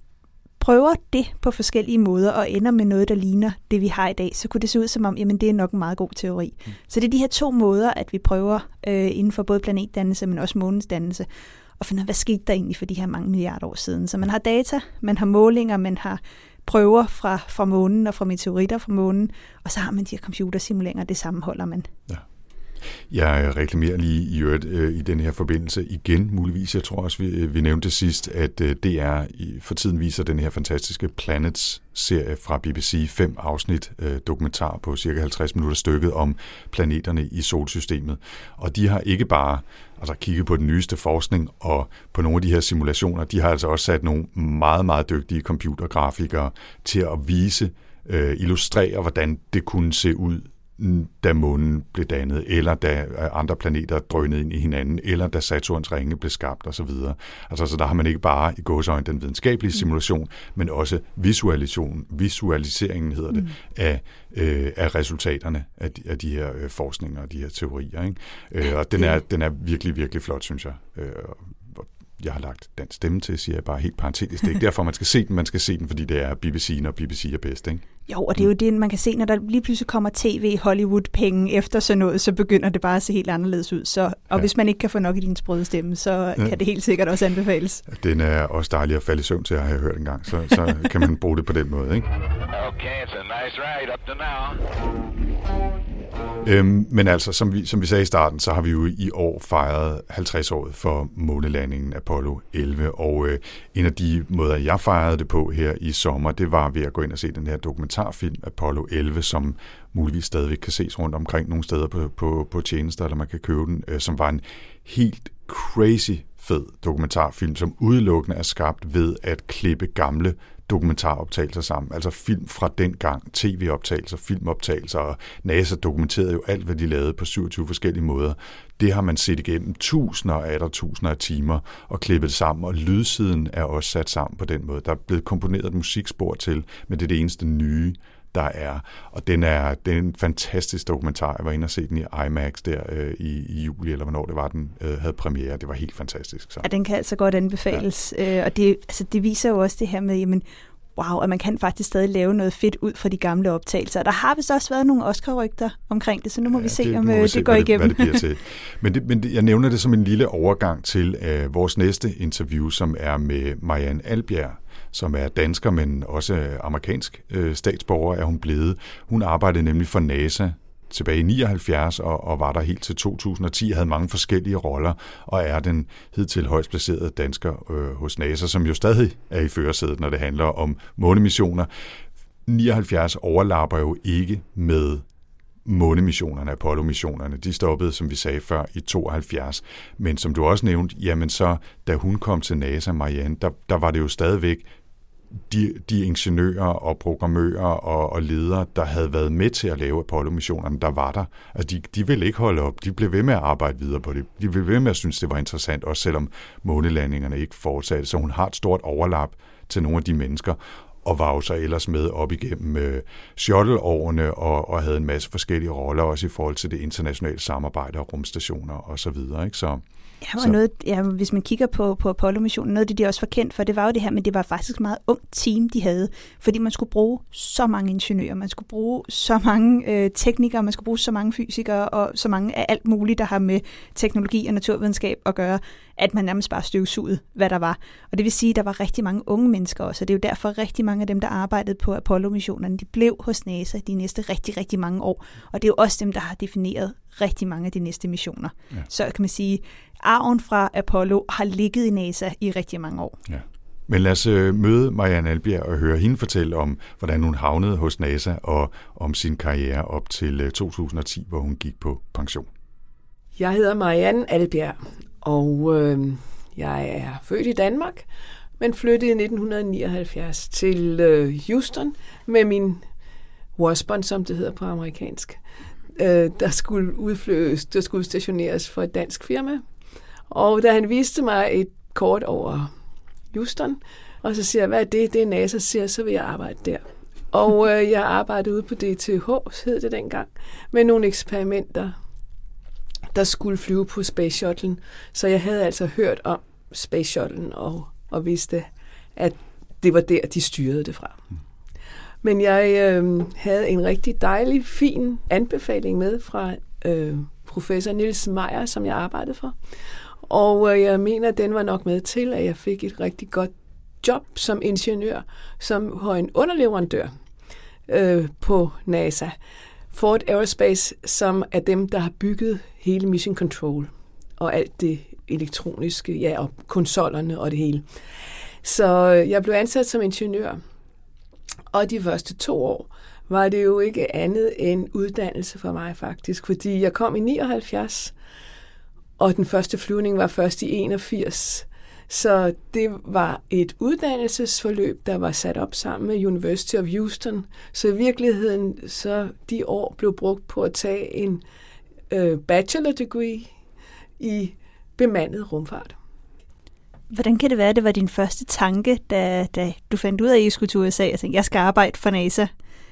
prøver det på forskellige måder og ender med noget, der ligner det, vi har i dag, så kunne det se ud som om, jamen det er nok en meget god teori. Mm. Så det er de her to måder, at vi prøver øh, inden for både planetdannelse, men også månens dannelse, og finde ud af, hvad skete der egentlig for de her mange milliarder år siden. Så man har data, man har målinger, man har prøver fra, fra månen og fra meteoritter fra månen, og så har man de her computersimuleringer, det sammenholder man. Ja. Jeg reklamerer lige i øvrigt øh, i den her forbindelse igen, muligvis. Jeg tror også, vi, øh, vi nævnte sidst, at øh, DR for tiden viser den her fantastiske Planets-serie fra BBC. Fem afsnit øh, dokumentar på cirka 50 minutter stykket om planeterne i solsystemet. Og de har ikke bare altså, kigget på den nyeste forskning og på nogle af de her simulationer. De har altså også sat nogle meget, meget dygtige computergrafikere til at vise, øh, illustrere, hvordan det kunne se ud da månen blev dannet, eller da andre planeter drønede ind i hinanden, eller da Saturns ringe blev skabt osv. Altså, så der har man ikke bare i gåsøjne den videnskabelige simulation, men også visualisation, visualiseringen hedder det, mm. af, øh, af resultaterne af de, af de her øh, forskninger og de her teorier. Ikke? Øh, og den er, den er virkelig, virkelig flot, synes jeg. Øh, jeg har lagt den stemme til, siger jeg bare helt parentetisk. Det er ikke derfor, man skal se den. Man skal se den, fordi det er BBC, når BBC er bedst. Ikke? Jo, og det er jo det, man kan se, når der lige pludselig kommer tv Hollywood-penge efter sådan noget, så begynder det bare at se helt anderledes ud. Så, og Ja. hvis man ikke kan få nok i din sprøde stemme, så ja. kan det helt sikkert også anbefales. Den er også dejlig at falde i søvn til at have hørt en gang, så, så kan man bruge det på den måde. Ikke? Okay, it's a nice ride up to now. Øhm, men altså, som vi, som vi sagde i starten, så har vi jo i år fejret 50 år for månelandingen Apollo 11, og øh, en af de måder, jeg fejrede det på her i sommer, det var ved at gå ind og se den her dokumentarfilm Apollo 11, som muligvis stadigvæk kan ses rundt omkring nogle steder på, på, på tjenester, eller man kan købe den, øh, som var en helt crazy fed dokumentarfilm, som udelukkende er skabt ved at klippe gamle dokumentaroptagelser sammen. Altså film fra den gang, tv-optagelser, filmoptagelser, og NASA dokumenterede jo alt, hvad de lavede på 27 forskellige måder. Det har man set igennem tusinder og atter tusinder af timer og klippet sammen, og lydsiden er også sat sammen på den måde. Der er blevet komponeret et musikspor til, men det er det eneste nye, der er. Og den er, det er en fantastisk dokumentar. Jeg var inde og se den i IMAX der øh, i, i juli, eller hvornår det var, den øh, havde premiere. Det var helt fantastisk. Så. Ja, den kan altså godt anbefales. Ja. Øh, og det, altså, det viser jo også det her med, jamen, wow, at man kan faktisk stadig lave noget fedt ud fra de gamle optagelser. Og der har vist også været nogle Oscar-rygter omkring det, så nu må ja, vi se, det, om øh, vi det se, går hvad igennem. Det, hvad det til. Men, det, men det, jeg nævner det som en lille overgang til øh, vores næste interview, som er med Marianne Albjerg, som er dansker, men også amerikansk øh, statsborger, er hun blevet. Hun arbejdede nemlig for NASA tilbage i 79 og, og var der helt til 2010, havde mange forskellige roller og er den hidtil højst placerede dansker øh, hos NASA, som jo stadig er i førersædet, når det handler om månemissioner. 79 overlapper jo ikke med månemissionerne, Apollo-missionerne, de stoppede, som vi sagde før, i 72. Men som du også nævnte, jamen så, da hun kom til NASA, Marianne, der, der var det jo stadigvæk de, de ingeniører og programmører og, og ledere, der havde været med til at lave Apollo-missionerne, der var der. Altså, de, de ville ikke holde op. De blev ved med at arbejde videre på det. De blev ved med at synes, det var interessant, også selvom månelandingerne ikke fortsatte. Så hun har et stort overlap til nogle af de mennesker og var jo så ellers med op igennem øh, shuttle-årene og, og havde en masse forskellige roller, også i forhold til det internationale samarbejde og rumstationer og så videre. Ikke? Så, Ja, og noget, ja, hvis man kigger på, på Apollo-missionen, noget af det, de også var kendt for, det var jo det her, men det var faktisk et meget ungt team, de havde, fordi man skulle bruge så mange ingeniører, man skulle bruge så mange øh, teknikere, man skulle bruge så mange fysikere, og så mange af alt muligt, der har med teknologi og naturvidenskab at gøre, at man nærmest bare støvsugede, hvad der var. Og det vil sige, at der var rigtig mange unge mennesker også, og det er jo derfor rigtig mange af dem, der arbejdede på Apollo-missionerne, de blev hos NASA de næste rigtig, rigtig mange år. Og det er jo også dem, der har defineret rigtig mange af de næste missioner. Ja. Så kan man sige, arven fra Apollo har ligget i NASA i rigtig mange år. Ja. Men lad os øh, møde Marianne Albjerg og høre hende fortælle om, hvordan hun havnede hos NASA og om sin karriere op til 2010, øh, hvor hun gik på pension. Jeg hedder Marianne Albjerg, og øh, jeg er født i Danmark, men flyttede i 1979 til øh, Houston med min Wasbon, som det hedder på amerikansk. Øh, der skulle udflyves, der skulle stationeres for et dansk firma. Og da han viste mig et kort over Houston, og så siger jeg, hvad er det? Det er NASA, siger så vil jeg arbejde der. Og øh, jeg arbejdede ude på DTH, hed det dengang, med nogle eksperimenter, der skulle flyve på Space Shuttle. Så jeg havde altså hørt om Space Shuttle og, og vidste, at det var der, de styrede det fra. Men jeg øh, havde en rigtig dejlig, fin anbefaling med fra øh, professor Nils Meyer, som jeg arbejdede for. Og øh, jeg mener, at den var nok med til, at jeg fik et rigtig godt job som ingeniør, som har en underleverandør øh, på NASA. Ford Aerospace, som er dem, der har bygget hele Mission Control og alt det elektroniske, ja, og konsollerne og det hele. Så øh, jeg blev ansat som ingeniør, og de første to år var det jo ikke andet end uddannelse for mig faktisk, fordi jeg kom i 79, og den første flyvning var først i 81. Så det var et uddannelsesforløb, der var sat op sammen med University of Houston. Så i virkeligheden, så de år blev brugt på at tage en øh, bachelor degree i bemandet rumfart. Hvordan kan det være, at det var din første tanke, da, da du fandt ud af, at I skulle til USA og tænkte, jeg skal arbejde for NASA?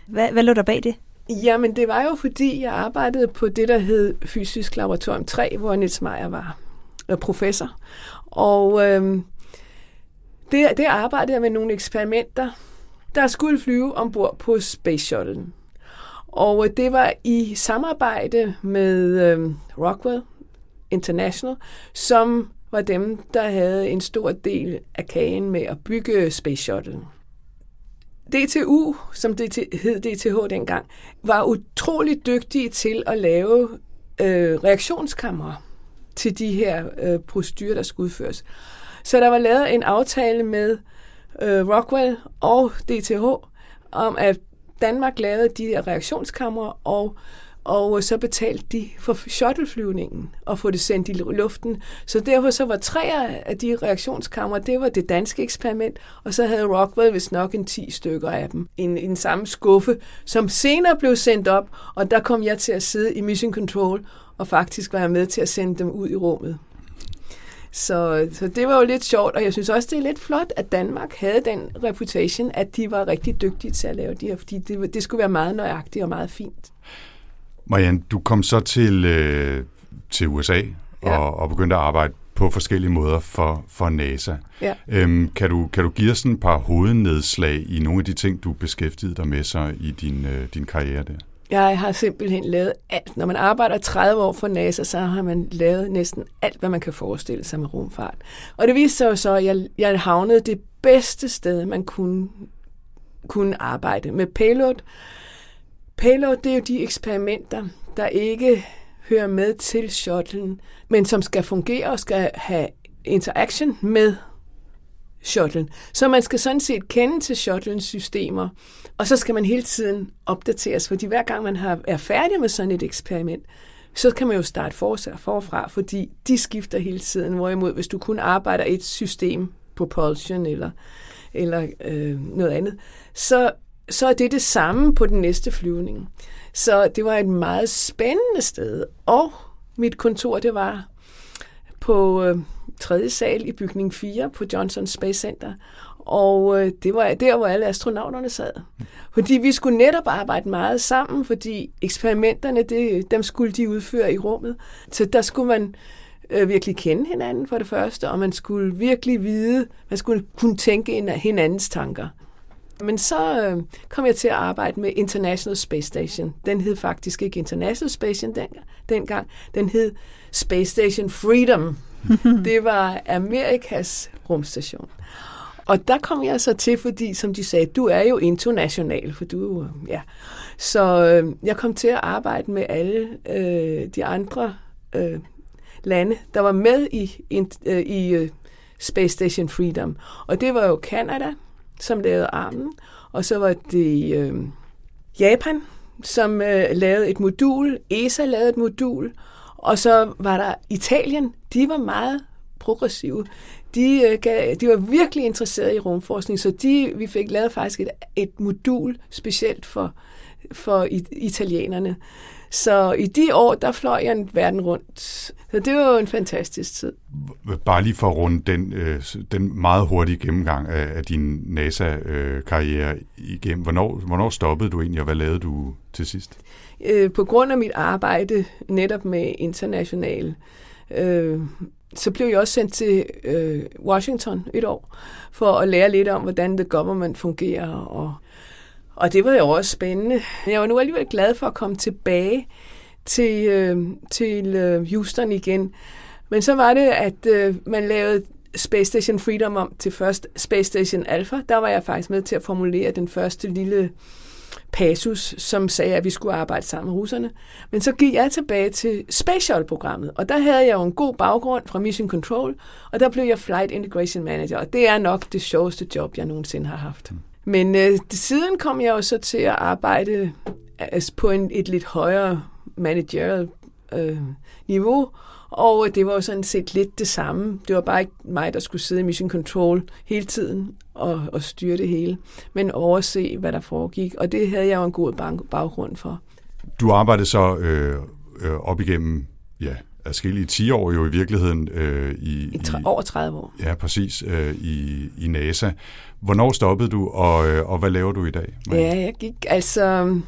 Hvad, hvad lå der bag det? Jamen, det var jo fordi, jeg arbejdede på det, der hed Fysisk Laboratorium 3, hvor Nils Meyer var øh, professor. Og øh, det, det arbejdede jeg med nogle eksperimenter, der skulle flyve ombord på Space Shuttle. Og øh, det var i samarbejde med øh, Rockwell International, som var dem, der havde en stor del af kagen med at bygge Space Shuttle. DTU, som det hed DTH dengang, var utrolig dygtige til at lave øh, reaktionskamre til de her øh, procedurer, der skulle udføres. Så der var lavet en aftale med øh, Rockwell og DTH om, at Danmark lavede de her reaktionskamre, og og så betalte de for shuttleflyvningen og få det sendt i luften. Så derfor så var tre af de reaktionskammer, det var det danske eksperiment, og så havde Rockwell vist nok en 10 stykker af dem i en, en samme skuffe, som senere blev sendt op, og der kom jeg til at sidde i Mission Control, og faktisk var jeg med til at sende dem ud i rummet. Så, så det var jo lidt sjovt, og jeg synes også, det er lidt flot, at Danmark havde den reputation, at de var rigtig dygtige til at lave de her, fordi det, det skulle være meget nøjagtigt og meget fint. Marianne, du kom så til, øh, til USA ja. og, og begyndte at arbejde på forskellige måder for, for NASA. Ja. Øhm, kan, du, kan du give os en par hovednedslag i nogle af de ting, du beskæftigede dig med så i din, øh, din karriere der? Jeg har simpelthen lavet alt. Når man arbejder 30 år for NASA, så har man lavet næsten alt, hvad man kan forestille sig med rumfart. Og det viste sig jo så, at jeg, jeg havnede det bedste sted, man kunne, kunne arbejde med payload. Payload, det er jo de eksperimenter, der ikke hører med til shuttlen, men som skal fungere og skal have interaction med shuttlen. Så man skal sådan set kende til shuttlens systemer, og så skal man hele tiden opdateres, fordi hver gang man har, er færdig med sådan et eksperiment, så kan man jo starte forfra, fordi de skifter hele tiden. Hvorimod, hvis du kun arbejder et system, propulsion eller eller øh, noget andet, så, så er det det samme på den næste flyvning. Så det var et meget spændende sted. Og mit kontor, det var på øh, tredje sal i bygning 4 på Johnson Space Center. Og øh, det var der, hvor alle astronauterne sad. Fordi vi skulle netop arbejde meget sammen, fordi eksperimenterne, det, dem skulle de udføre i rummet. Så der skulle man øh, virkelig kende hinanden for det første, og man skulle virkelig vide, man skulle kunne tænke hinandens tanker. Men så øh, kom jeg til at arbejde med International Space Station. Den hed faktisk ikke International Space Station den, dengang. Den hed Space Station Freedom. <laughs> det var Amerikas rumstation. Og der kom jeg så til, fordi som de sagde, du er jo international, for du er ja. Så øh, jeg kom til at arbejde med alle øh, de andre øh, lande, der var med i, i, øh, i Space Station Freedom. Og det var jo Canada, som lavede armen, og så var det øh, Japan, som øh, lavede et modul, ESA lavede et modul, og så var der Italien, de var meget progressive. De, øh, gav, de var virkelig interesserede i rumforskning, så de, vi fik lavet faktisk et, et modul specielt for, for italienerne. Så i de år, der fløj jeg en verden rundt. Så det var jo en fantastisk tid. Bare lige for at runde den, øh, den meget hurtige gennemgang af, af din NASA-karriere igennem. Hvornår, hvornår stoppede du egentlig, og hvad lavede du til sidst? Øh, på grund af mit arbejde netop med international, øh, så blev jeg også sendt til øh, Washington et år, for at lære lidt om, hvordan the government fungerer, og og det var jo også spændende. Jeg var nu alligevel glad for at komme tilbage til, øh, til øh, Houston igen. Men så var det, at øh, man lavede Space Station Freedom om til først Space Station Alpha. Der var jeg faktisk med til at formulere den første lille passus, som sagde, at vi skulle arbejde sammen med russerne. Men så gik jeg tilbage til Space Shuttle-programmet, og der havde jeg jo en god baggrund fra Mission Control, og der blev jeg Flight Integration Manager, og det er nok det sjoveste job, jeg nogensinde har haft. Mm. Men øh, siden kom jeg jo så til at arbejde altså, på en, et lidt højere managerial øh, niveau, og det var jo sådan set lidt det samme. Det var bare ikke mig, der skulle sidde i Mission Control hele tiden og, og styre det hele, men overse, hvad der foregik. Og det havde jeg jo en god baggrund for. Du arbejdede så øh, øh, op igennem ja, adskillige 10 år jo i virkeligheden. Øh, i, I, tre, i over 30 år. Ja, præcis, øh, i, i NASA. Hvornår stoppede du, og, øh, og hvad laver du i dag? Maja? Ja, jeg gik altså...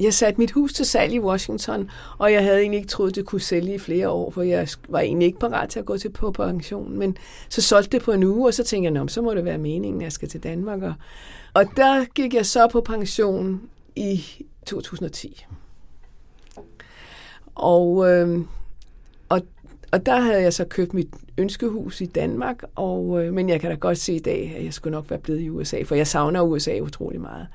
Jeg satte mit hus til salg i Washington, og jeg havde egentlig ikke troet, det kunne sælge i flere år, for jeg var egentlig ikke parat til at gå til på pension. Men så solgte det på en uge, og så tænkte jeg, så må det være meningen, at jeg skal til Danmark. Og, og der gik jeg så på pension i 2010. Og øh, og der havde jeg så købt mit ønskehus i Danmark, og, øh, men jeg kan da godt se i dag, at jeg skulle nok være blevet i USA, for jeg savner USA utrolig meget.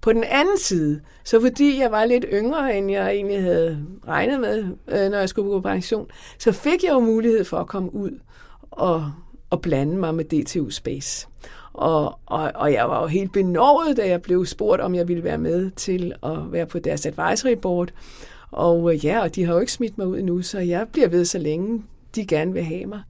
På den anden side, så fordi jeg var lidt yngre, end jeg egentlig havde regnet med, øh, når jeg skulle på pension, så fik jeg jo mulighed for at komme ud og, og blande mig med DTU Space. Og, og, og jeg var jo helt benovet, da jeg blev spurgt, om jeg ville være med til at være på deres advisory board. Og øh, ja, og de har jo ikke smidt mig ud endnu, så jeg bliver ved så længe de gerne vil have mig.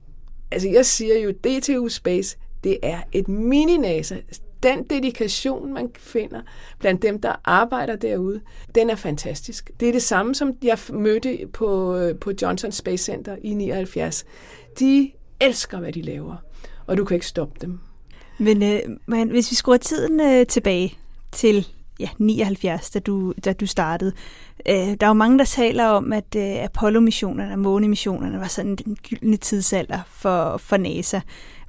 Altså jeg siger jo, DTU Space, det er et mini-NASA. Den dedikation, man finder blandt dem, der arbejder derude, den er fantastisk. Det er det samme, som jeg mødte på, øh, på Johnson Space Center i 79. De elsker, hvad de laver, og du kan ikke stoppe dem. Men, øh, man, hvis vi skruer tiden øh, tilbage til ja, 79, da du, da du startede. Øh, der er jo mange, der taler om, at øh, Apollo-missionerne og månemissionerne var sådan den gyldne tidsalder for, for NASA.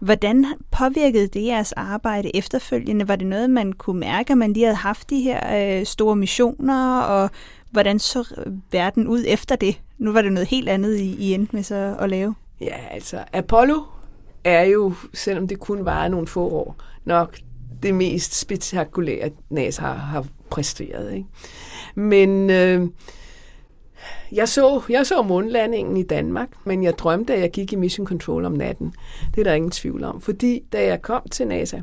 Hvordan påvirkede det jeres arbejde efterfølgende? Var det noget, man kunne mærke, at man lige havde haft de her øh, store missioner, og hvordan så øh, verden ud efter det? Nu var det noget helt andet, I, I endte med så at lave. Ja, altså Apollo er jo, selvom det kun var nogle få år, nok det mest spektakulære, NASA har, har præsteret. Ikke? Men øh, jeg, så, jeg så månlandingen i Danmark, men jeg drømte, at jeg gik i Mission Control om natten. Det er der ingen tvivl om. Fordi da jeg kom til NASA,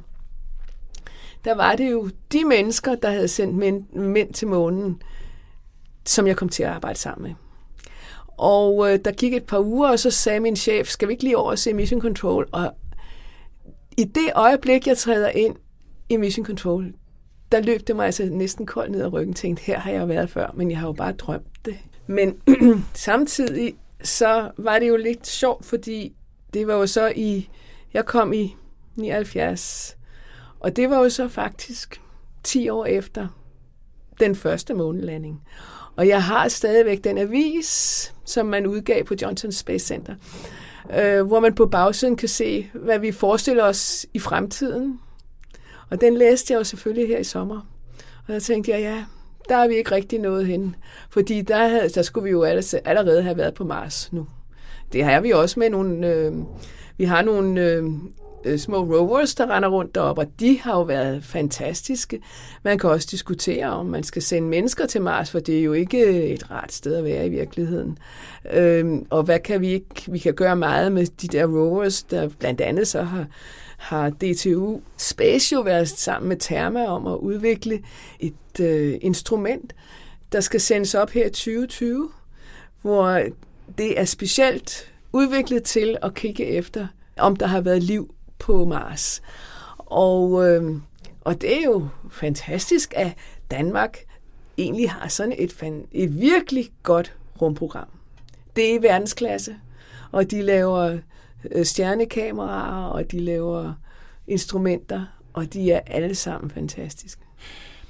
der var det jo de mennesker, der havde sendt mænd, mænd til månen, som jeg kom til at arbejde sammen med. Og øh, der gik et par uger, og så sagde min chef, skal vi ikke lige over og se Mission Control? Og i det øjeblik, jeg træder ind i Mission Control, der løb det mig altså næsten koldt ned ad ryggen. Tænkte, her har jeg været før, men jeg har jo bare drømt det. Men <clears throat> samtidig så var det jo lidt sjovt, fordi det var jo så i, jeg kom i 79, og det var jo så faktisk 10 år efter den første månelanding. Og jeg har stadigvæk den avis, som man udgav på Johnson Space Center, øh, hvor man på bagsiden kan se, hvad vi forestiller os i fremtiden. Og den læste jeg jo selvfølgelig her i sommer. Og der tænkte jeg, ja, der er vi ikke rigtig nået hen. Fordi der, havde, der skulle vi jo allerede have været på Mars nu. Det har vi også med nogle... Øh, vi har nogle øh, øh, små rovers, der render rundt deroppe, og de har jo været fantastiske. Man kan også diskutere, om man skal sende mennesker til Mars, for det er jo ikke øh, et rart sted at være i virkeligheden. Øhm, og hvad kan vi ikke? Vi kan gøre meget med de der rovers, der blandt andet så har har DTU Space jo været sammen med Therma om at udvikle et øh, instrument, der skal sendes op her i 2020, hvor det er specielt udviklet til at kigge efter, om der har været liv på Mars. Og, øh, og det er jo fantastisk, at Danmark egentlig har sådan et, et virkelig godt rumprogram. Det er i verdensklasse, og de laver stjernekameraer, og de laver instrumenter, og de er alle sammen fantastiske.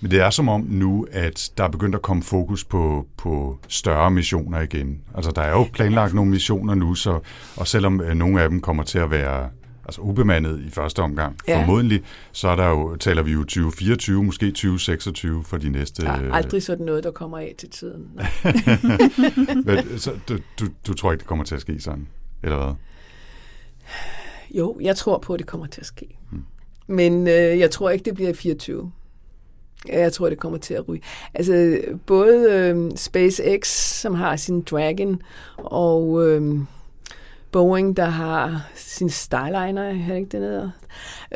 Men det er som om nu, at der er begyndt at komme fokus på, på større missioner igen. Altså der er jo planlagt nogle missioner nu, så, og selvom øh, nogle af dem kommer til at være altså ubemandet i første omgang, ja. formodentlig, så er der jo, taler vi jo 2024, måske 2026 for de næste... Der er aldrig sådan noget, der kommer af til tiden. <laughs> Men, så, du, du, du tror ikke, det kommer til at ske sådan, eller hvad? Jo, jeg tror på, at det kommer til at ske. Hmm. Men øh, jeg tror ikke, det bliver i 24. Jeg tror, det kommer til at ryge. Altså, både øh, SpaceX, som har sin Dragon, og øh, Boeing, der har sin Starliner, er ikke det nede?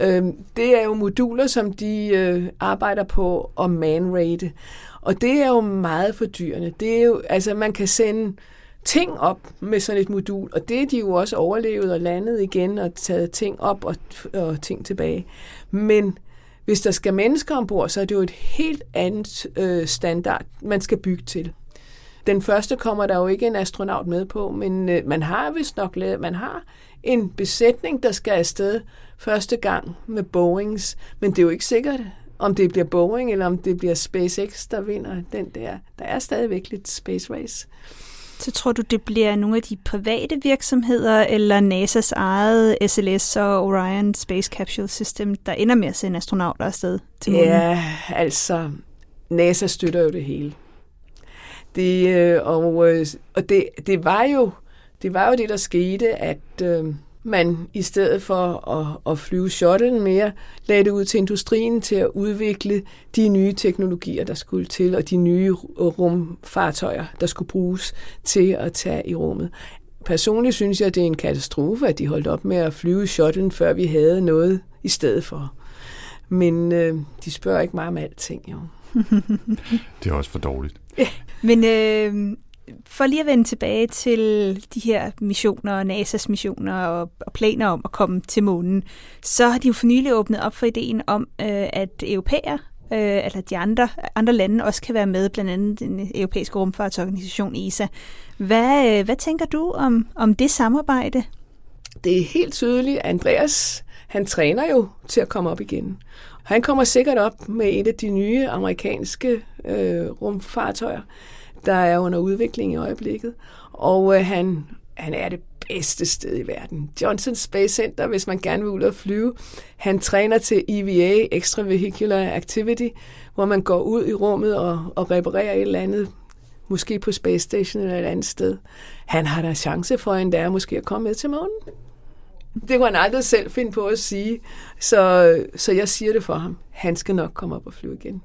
Øh, det er jo moduler, som de øh, arbejder på at man-rate. Og det er jo meget fordyrende. Det er jo, altså, man kan sende ting op med sådan et modul, og det er de jo også overlevet og landet igen og taget ting op og, og ting tilbage. Men hvis der skal mennesker ombord, så er det jo et helt andet øh, standard, man skal bygge til. Den første kommer der jo ikke en astronaut med på, men øh, man har vist nok lavet, man har en besætning, der skal afsted første gang med Boeings, men det er jo ikke sikkert, om det bliver Boeing eller om det bliver SpaceX, der vinder den der. Der er stadigvæk lidt space race. Så tror du, det bliver nogle af de private virksomheder, eller NASA's eget SLS og Orion Space Capsule System, der ender med at sende astronauter afsted til månen? Ja, altså, NASA støtter jo det hele. Det, øh, og øh, og det, det, var jo, det var jo det, der skete, at øh, man i stedet for at, at flyve shuttlen mere, lagde det ud til industrien til at udvikle de nye teknologier, der skulle til, og de nye rumfartøjer, der skulle bruges til at tage i rummet. Personligt synes jeg, det er en katastrofe, at de holdt op med at flyve shuttlen, før vi havde noget i stedet for. Men øh, de spørger ikke meget om alting, jo. <laughs> det er også for dårligt. Ja. Men øh, for lige at vende tilbage til de her missioner, NASA's missioner og, og planer om at komme til månen, så har de jo for nylig åbnet op for ideen om, øh, at europæer, øh, eller de andre, andre lande også kan være med, blandt andet den europæiske rumfartsorganisation ESA. Hvad, øh, hvad tænker du om, om det samarbejde? Det er helt tydeligt, at Andreas han træner jo til at komme op igen. Han kommer sikkert op med et af de nye amerikanske øh, rumfartøjer der er under udvikling i øjeblikket. Og øh, han, han er det bedste sted i verden. Johnson Space Center, hvis man gerne vil ud og flyve. Han træner til EVA, Extravehicular Activity, hvor man går ud i rummet og, og reparerer et eller andet, måske på Space Station eller et andet sted. Han har da chance for endda måske at komme med til månen. <laughs> Det kunne han aldrig selv finde på at sige, så, så jeg siger det for ham. Han skal nok komme op og flyve igen.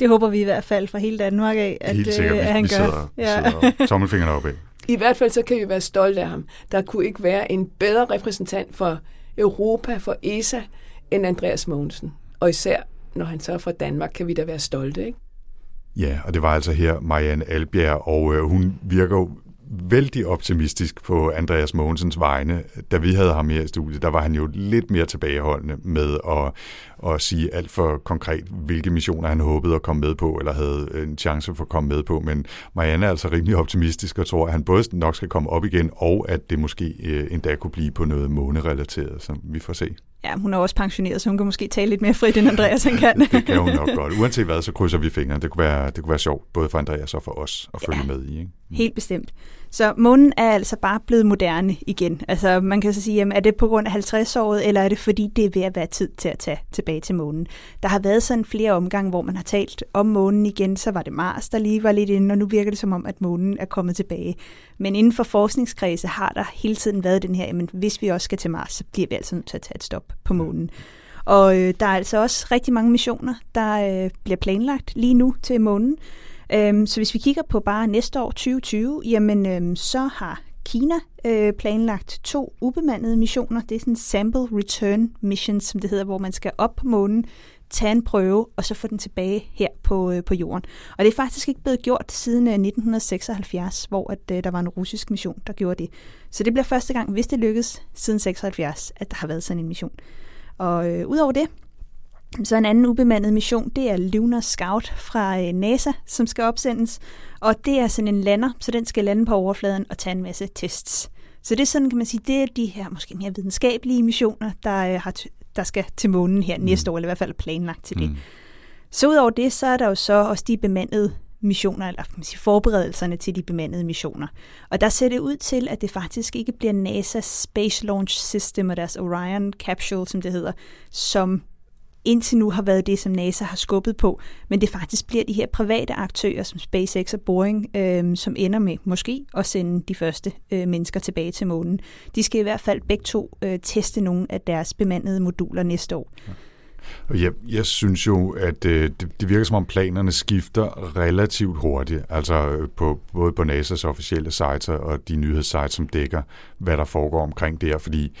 Det håber vi i hvert fald fra hele Danmark af, at, Helt sikkert, øh, at han vi gør. sidder, ja. sidder tommelfingerne oppe. I hvert fald så kan vi være stolte af ham. Der kunne ikke være en bedre repræsentant for Europa, for ESA, end Andreas Mogensen. Og især når han så er fra Danmark, kan vi da være stolte, ikke? Ja, og det var altså her Marianne Albjerg, og øh, hun virker jo vældig optimistisk på Andreas Mogensens vegne. Da vi havde ham her i studiet, der var han jo lidt mere tilbageholdende med at, at sige alt for konkret, hvilke missioner han håbede at komme med på, eller havde en chance for at komme med på. Men Marianne er altså rimelig optimistisk og tror, at han både nok skal komme op igen, og at det måske øh, endda kunne blive på noget månerelateret, som vi får se. Ja, hun er også pensioneret, så hun kan måske tale lidt mere frit, end Andreas han kan. <laughs> det kan hun nok godt. Uanset hvad, så krydser vi fingre. Det kunne være, det kunne være sjovt, både for Andreas og for os at følge ja, med i. Ikke? Helt bestemt. Så månen er altså bare blevet moderne igen. Altså man kan så sige, jamen, er det på grund af 50-året, eller er det fordi, det er ved at være tid til at tage tilbage til månen? Der har været sådan flere omgange, hvor man har talt om månen igen, så var det Mars, der lige var lidt inde, og nu virker det som om, at månen er kommet tilbage. Men inden for forskningskredse har der hele tiden været den her, jamen hvis vi også skal til Mars, så bliver vi altså nødt til at tage et stop på månen. Og øh, der er altså også rigtig mange missioner, der øh, bliver planlagt lige nu til månen. Øhm, så hvis vi kigger på bare næste år, 2020, jamen øhm, så har Kina øh, planlagt to ubemandede missioner. Det er sådan sample return mission, som det hedder, hvor man skal op på månen, tage en prøve, og så få den tilbage her på, øh, på jorden. Og det er faktisk ikke blevet gjort siden øh, 1976, hvor at, øh, der var en russisk mission, der gjorde det. Så det bliver første gang, hvis det lykkes, siden 76, at der har været sådan en mission. Og øh, udover det, så en anden ubemandet mission, det er Lunar Scout fra øh, NASA, som skal opsendes. Og det er sådan en lander, så den skal lande på overfladen og tage en masse tests. Så det er sådan, kan man sige, det er de her måske mere videnskabelige missioner, der, øh, har der skal til månen her mm. næste år, eller i hvert fald planlagt til det. Mm. Så udover det, så er der jo så også de bemandede missioner, eller kan man sige, forberedelserne til de bemandede missioner. Og der ser det ud til, at det faktisk ikke bliver NASA's Space Launch System og deres Orion Capsule, som det hedder, som indtil nu har været det, som NASA har skubbet på, men det faktisk bliver de her private aktører som SpaceX og Boeing, øh, som ender med måske at sende de første øh, mennesker tilbage til månen. De skal i hvert fald begge to øh, teste nogle af deres bemandede moduler næste år. Og jeg, jeg synes jo, at øh, det, det virker som om planerne skifter relativt hurtigt, altså øh, på, både på NASA's officielle sites og de nyhedssites, som dækker, hvad der foregår omkring det her, fordi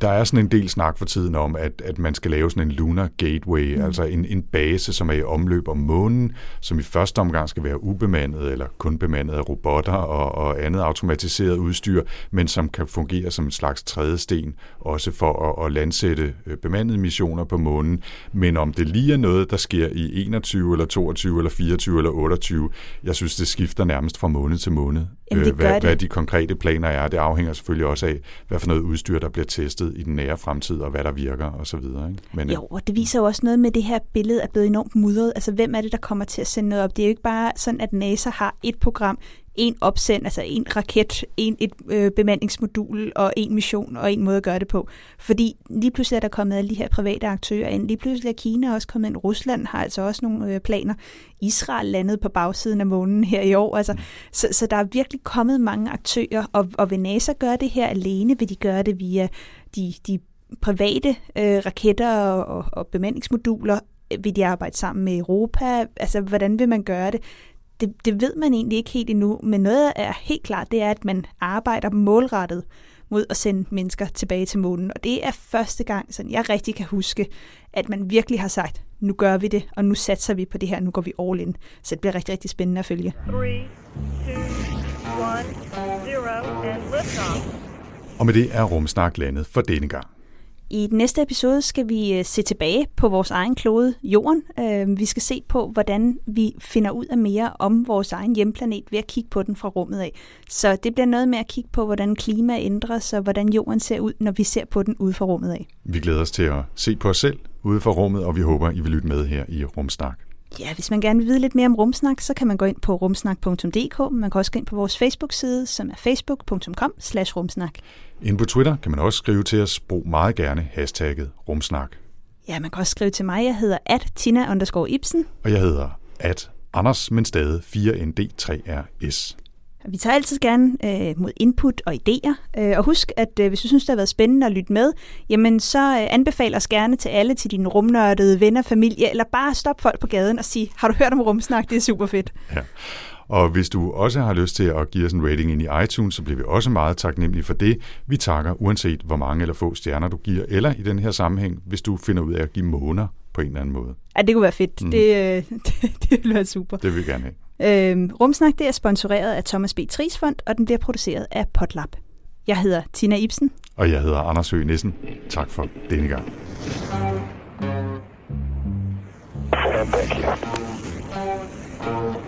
der er sådan en del snak for tiden om, at, at man skal lave sådan en lunar gateway, mm. altså en, en base, som er i omløb om månen, som i første omgang skal være ubemandet eller kun bemandet af robotter og, og andet automatiseret udstyr, men som kan fungere som en slags tredje sten, også for at, at landsætte øh, bemandede missioner på månen. Men om det lige er noget, der sker i 21 eller 22 eller 24 eller 28, jeg synes, det skifter nærmest fra måned til måned. Jamen, det øh, hvad, det. hvad de konkrete planer er. Det afhænger selvfølgelig også af, hvad for noget udstyr, der bliver testet i den nære fremtid, og hvad der virker og så videre. Ikke? Men, jo, og det viser jo også noget med, at det her billede er blevet enormt mudret. Altså, hvem er det, der kommer til at sende noget op? Det er jo ikke bare sådan, at NASA har et program, en opsend, altså en raket, en et øh, bemandingsmodul og en mission og en måde at gøre det på. Fordi lige pludselig er der kommet alle de her private aktører ind. Lige pludselig er Kina også kommet ind. Rusland har altså også nogle øh, planer. Israel landede på bagsiden af månen her i år. Altså, så, så der er virkelig kommet mange aktører, og, og vil NASA gøre det her alene? Vil de gøre det via de, de private øh, raketter og, og, og bemandingsmoduler? Vil de arbejde sammen med Europa? Altså, hvordan vil man gøre det? Det, det ved man egentlig ikke helt endnu, men noget er helt klart, det er, at man arbejder målrettet mod at sende mennesker tilbage til månen. Og det er første gang, sådan jeg rigtig kan huske, at man virkelig har sagt, nu gør vi det, og nu satser vi på det her, nu går vi all in. Så det bliver rigtig, rigtig spændende at følge. 3, 2, 1, 0, and. Og med det er Rumsnak landet for denne gang. I den næste episode skal vi øh, se tilbage på vores egen klode, Jorden. Øh, vi skal se på, hvordan vi finder ud af mere om vores egen hjemplanet ved at kigge på den fra rummet af. Så det bliver noget med at kigge på, hvordan klima ændrer sig, og hvordan Jorden ser ud, når vi ser på den ude fra rummet af. Vi glæder os til at se på os selv ude fra rummet, og vi håber, I vil lytte med her i Rumsnak. Ja, hvis man gerne vil vide lidt mere om Rumsnak, så kan man gå ind på rumsnak.dk. Man kan også gå ind på vores Facebook-side, som er facebook.com rumsnak. Inde på Twitter kan man også skrive til os. Brug meget gerne hashtagget rumsnak. Ja, man kan også skrive til mig. Jeg hedder at Tina Ibsen. Og jeg hedder at Anders, men stadig 4ND3RS. Vi tager altid gerne øh, mod input og idéer. Øh, og husk, at øh, hvis du synes, det har været spændende at lytte med, jamen så øh, anbefal os gerne til alle, til dine rumnørdede venner, familie, eller bare stop folk på gaden og sige, har du hørt om rumsnak? Det er super fedt. Ja. Og hvis du også har lyst til at give os en rating ind i iTunes, så bliver vi også meget taknemmelige for det. Vi takker uanset hvor mange eller få stjerner du giver, eller i den her sammenhæng, hvis du finder ud af at give måner på en eller anden måde. Ja, det kunne være fedt. Mm. <laughs> Det, det, det ville være super. Det vil vi gerne have. Øhm, Rumsnak det er sponsoreret af Thomas B. Tris Fond, og den bliver produceret af Potlab. Jeg hedder Tina Ibsen. Og jeg hedder Anders Høgh Nissen. Tak for denne gang. Thank you.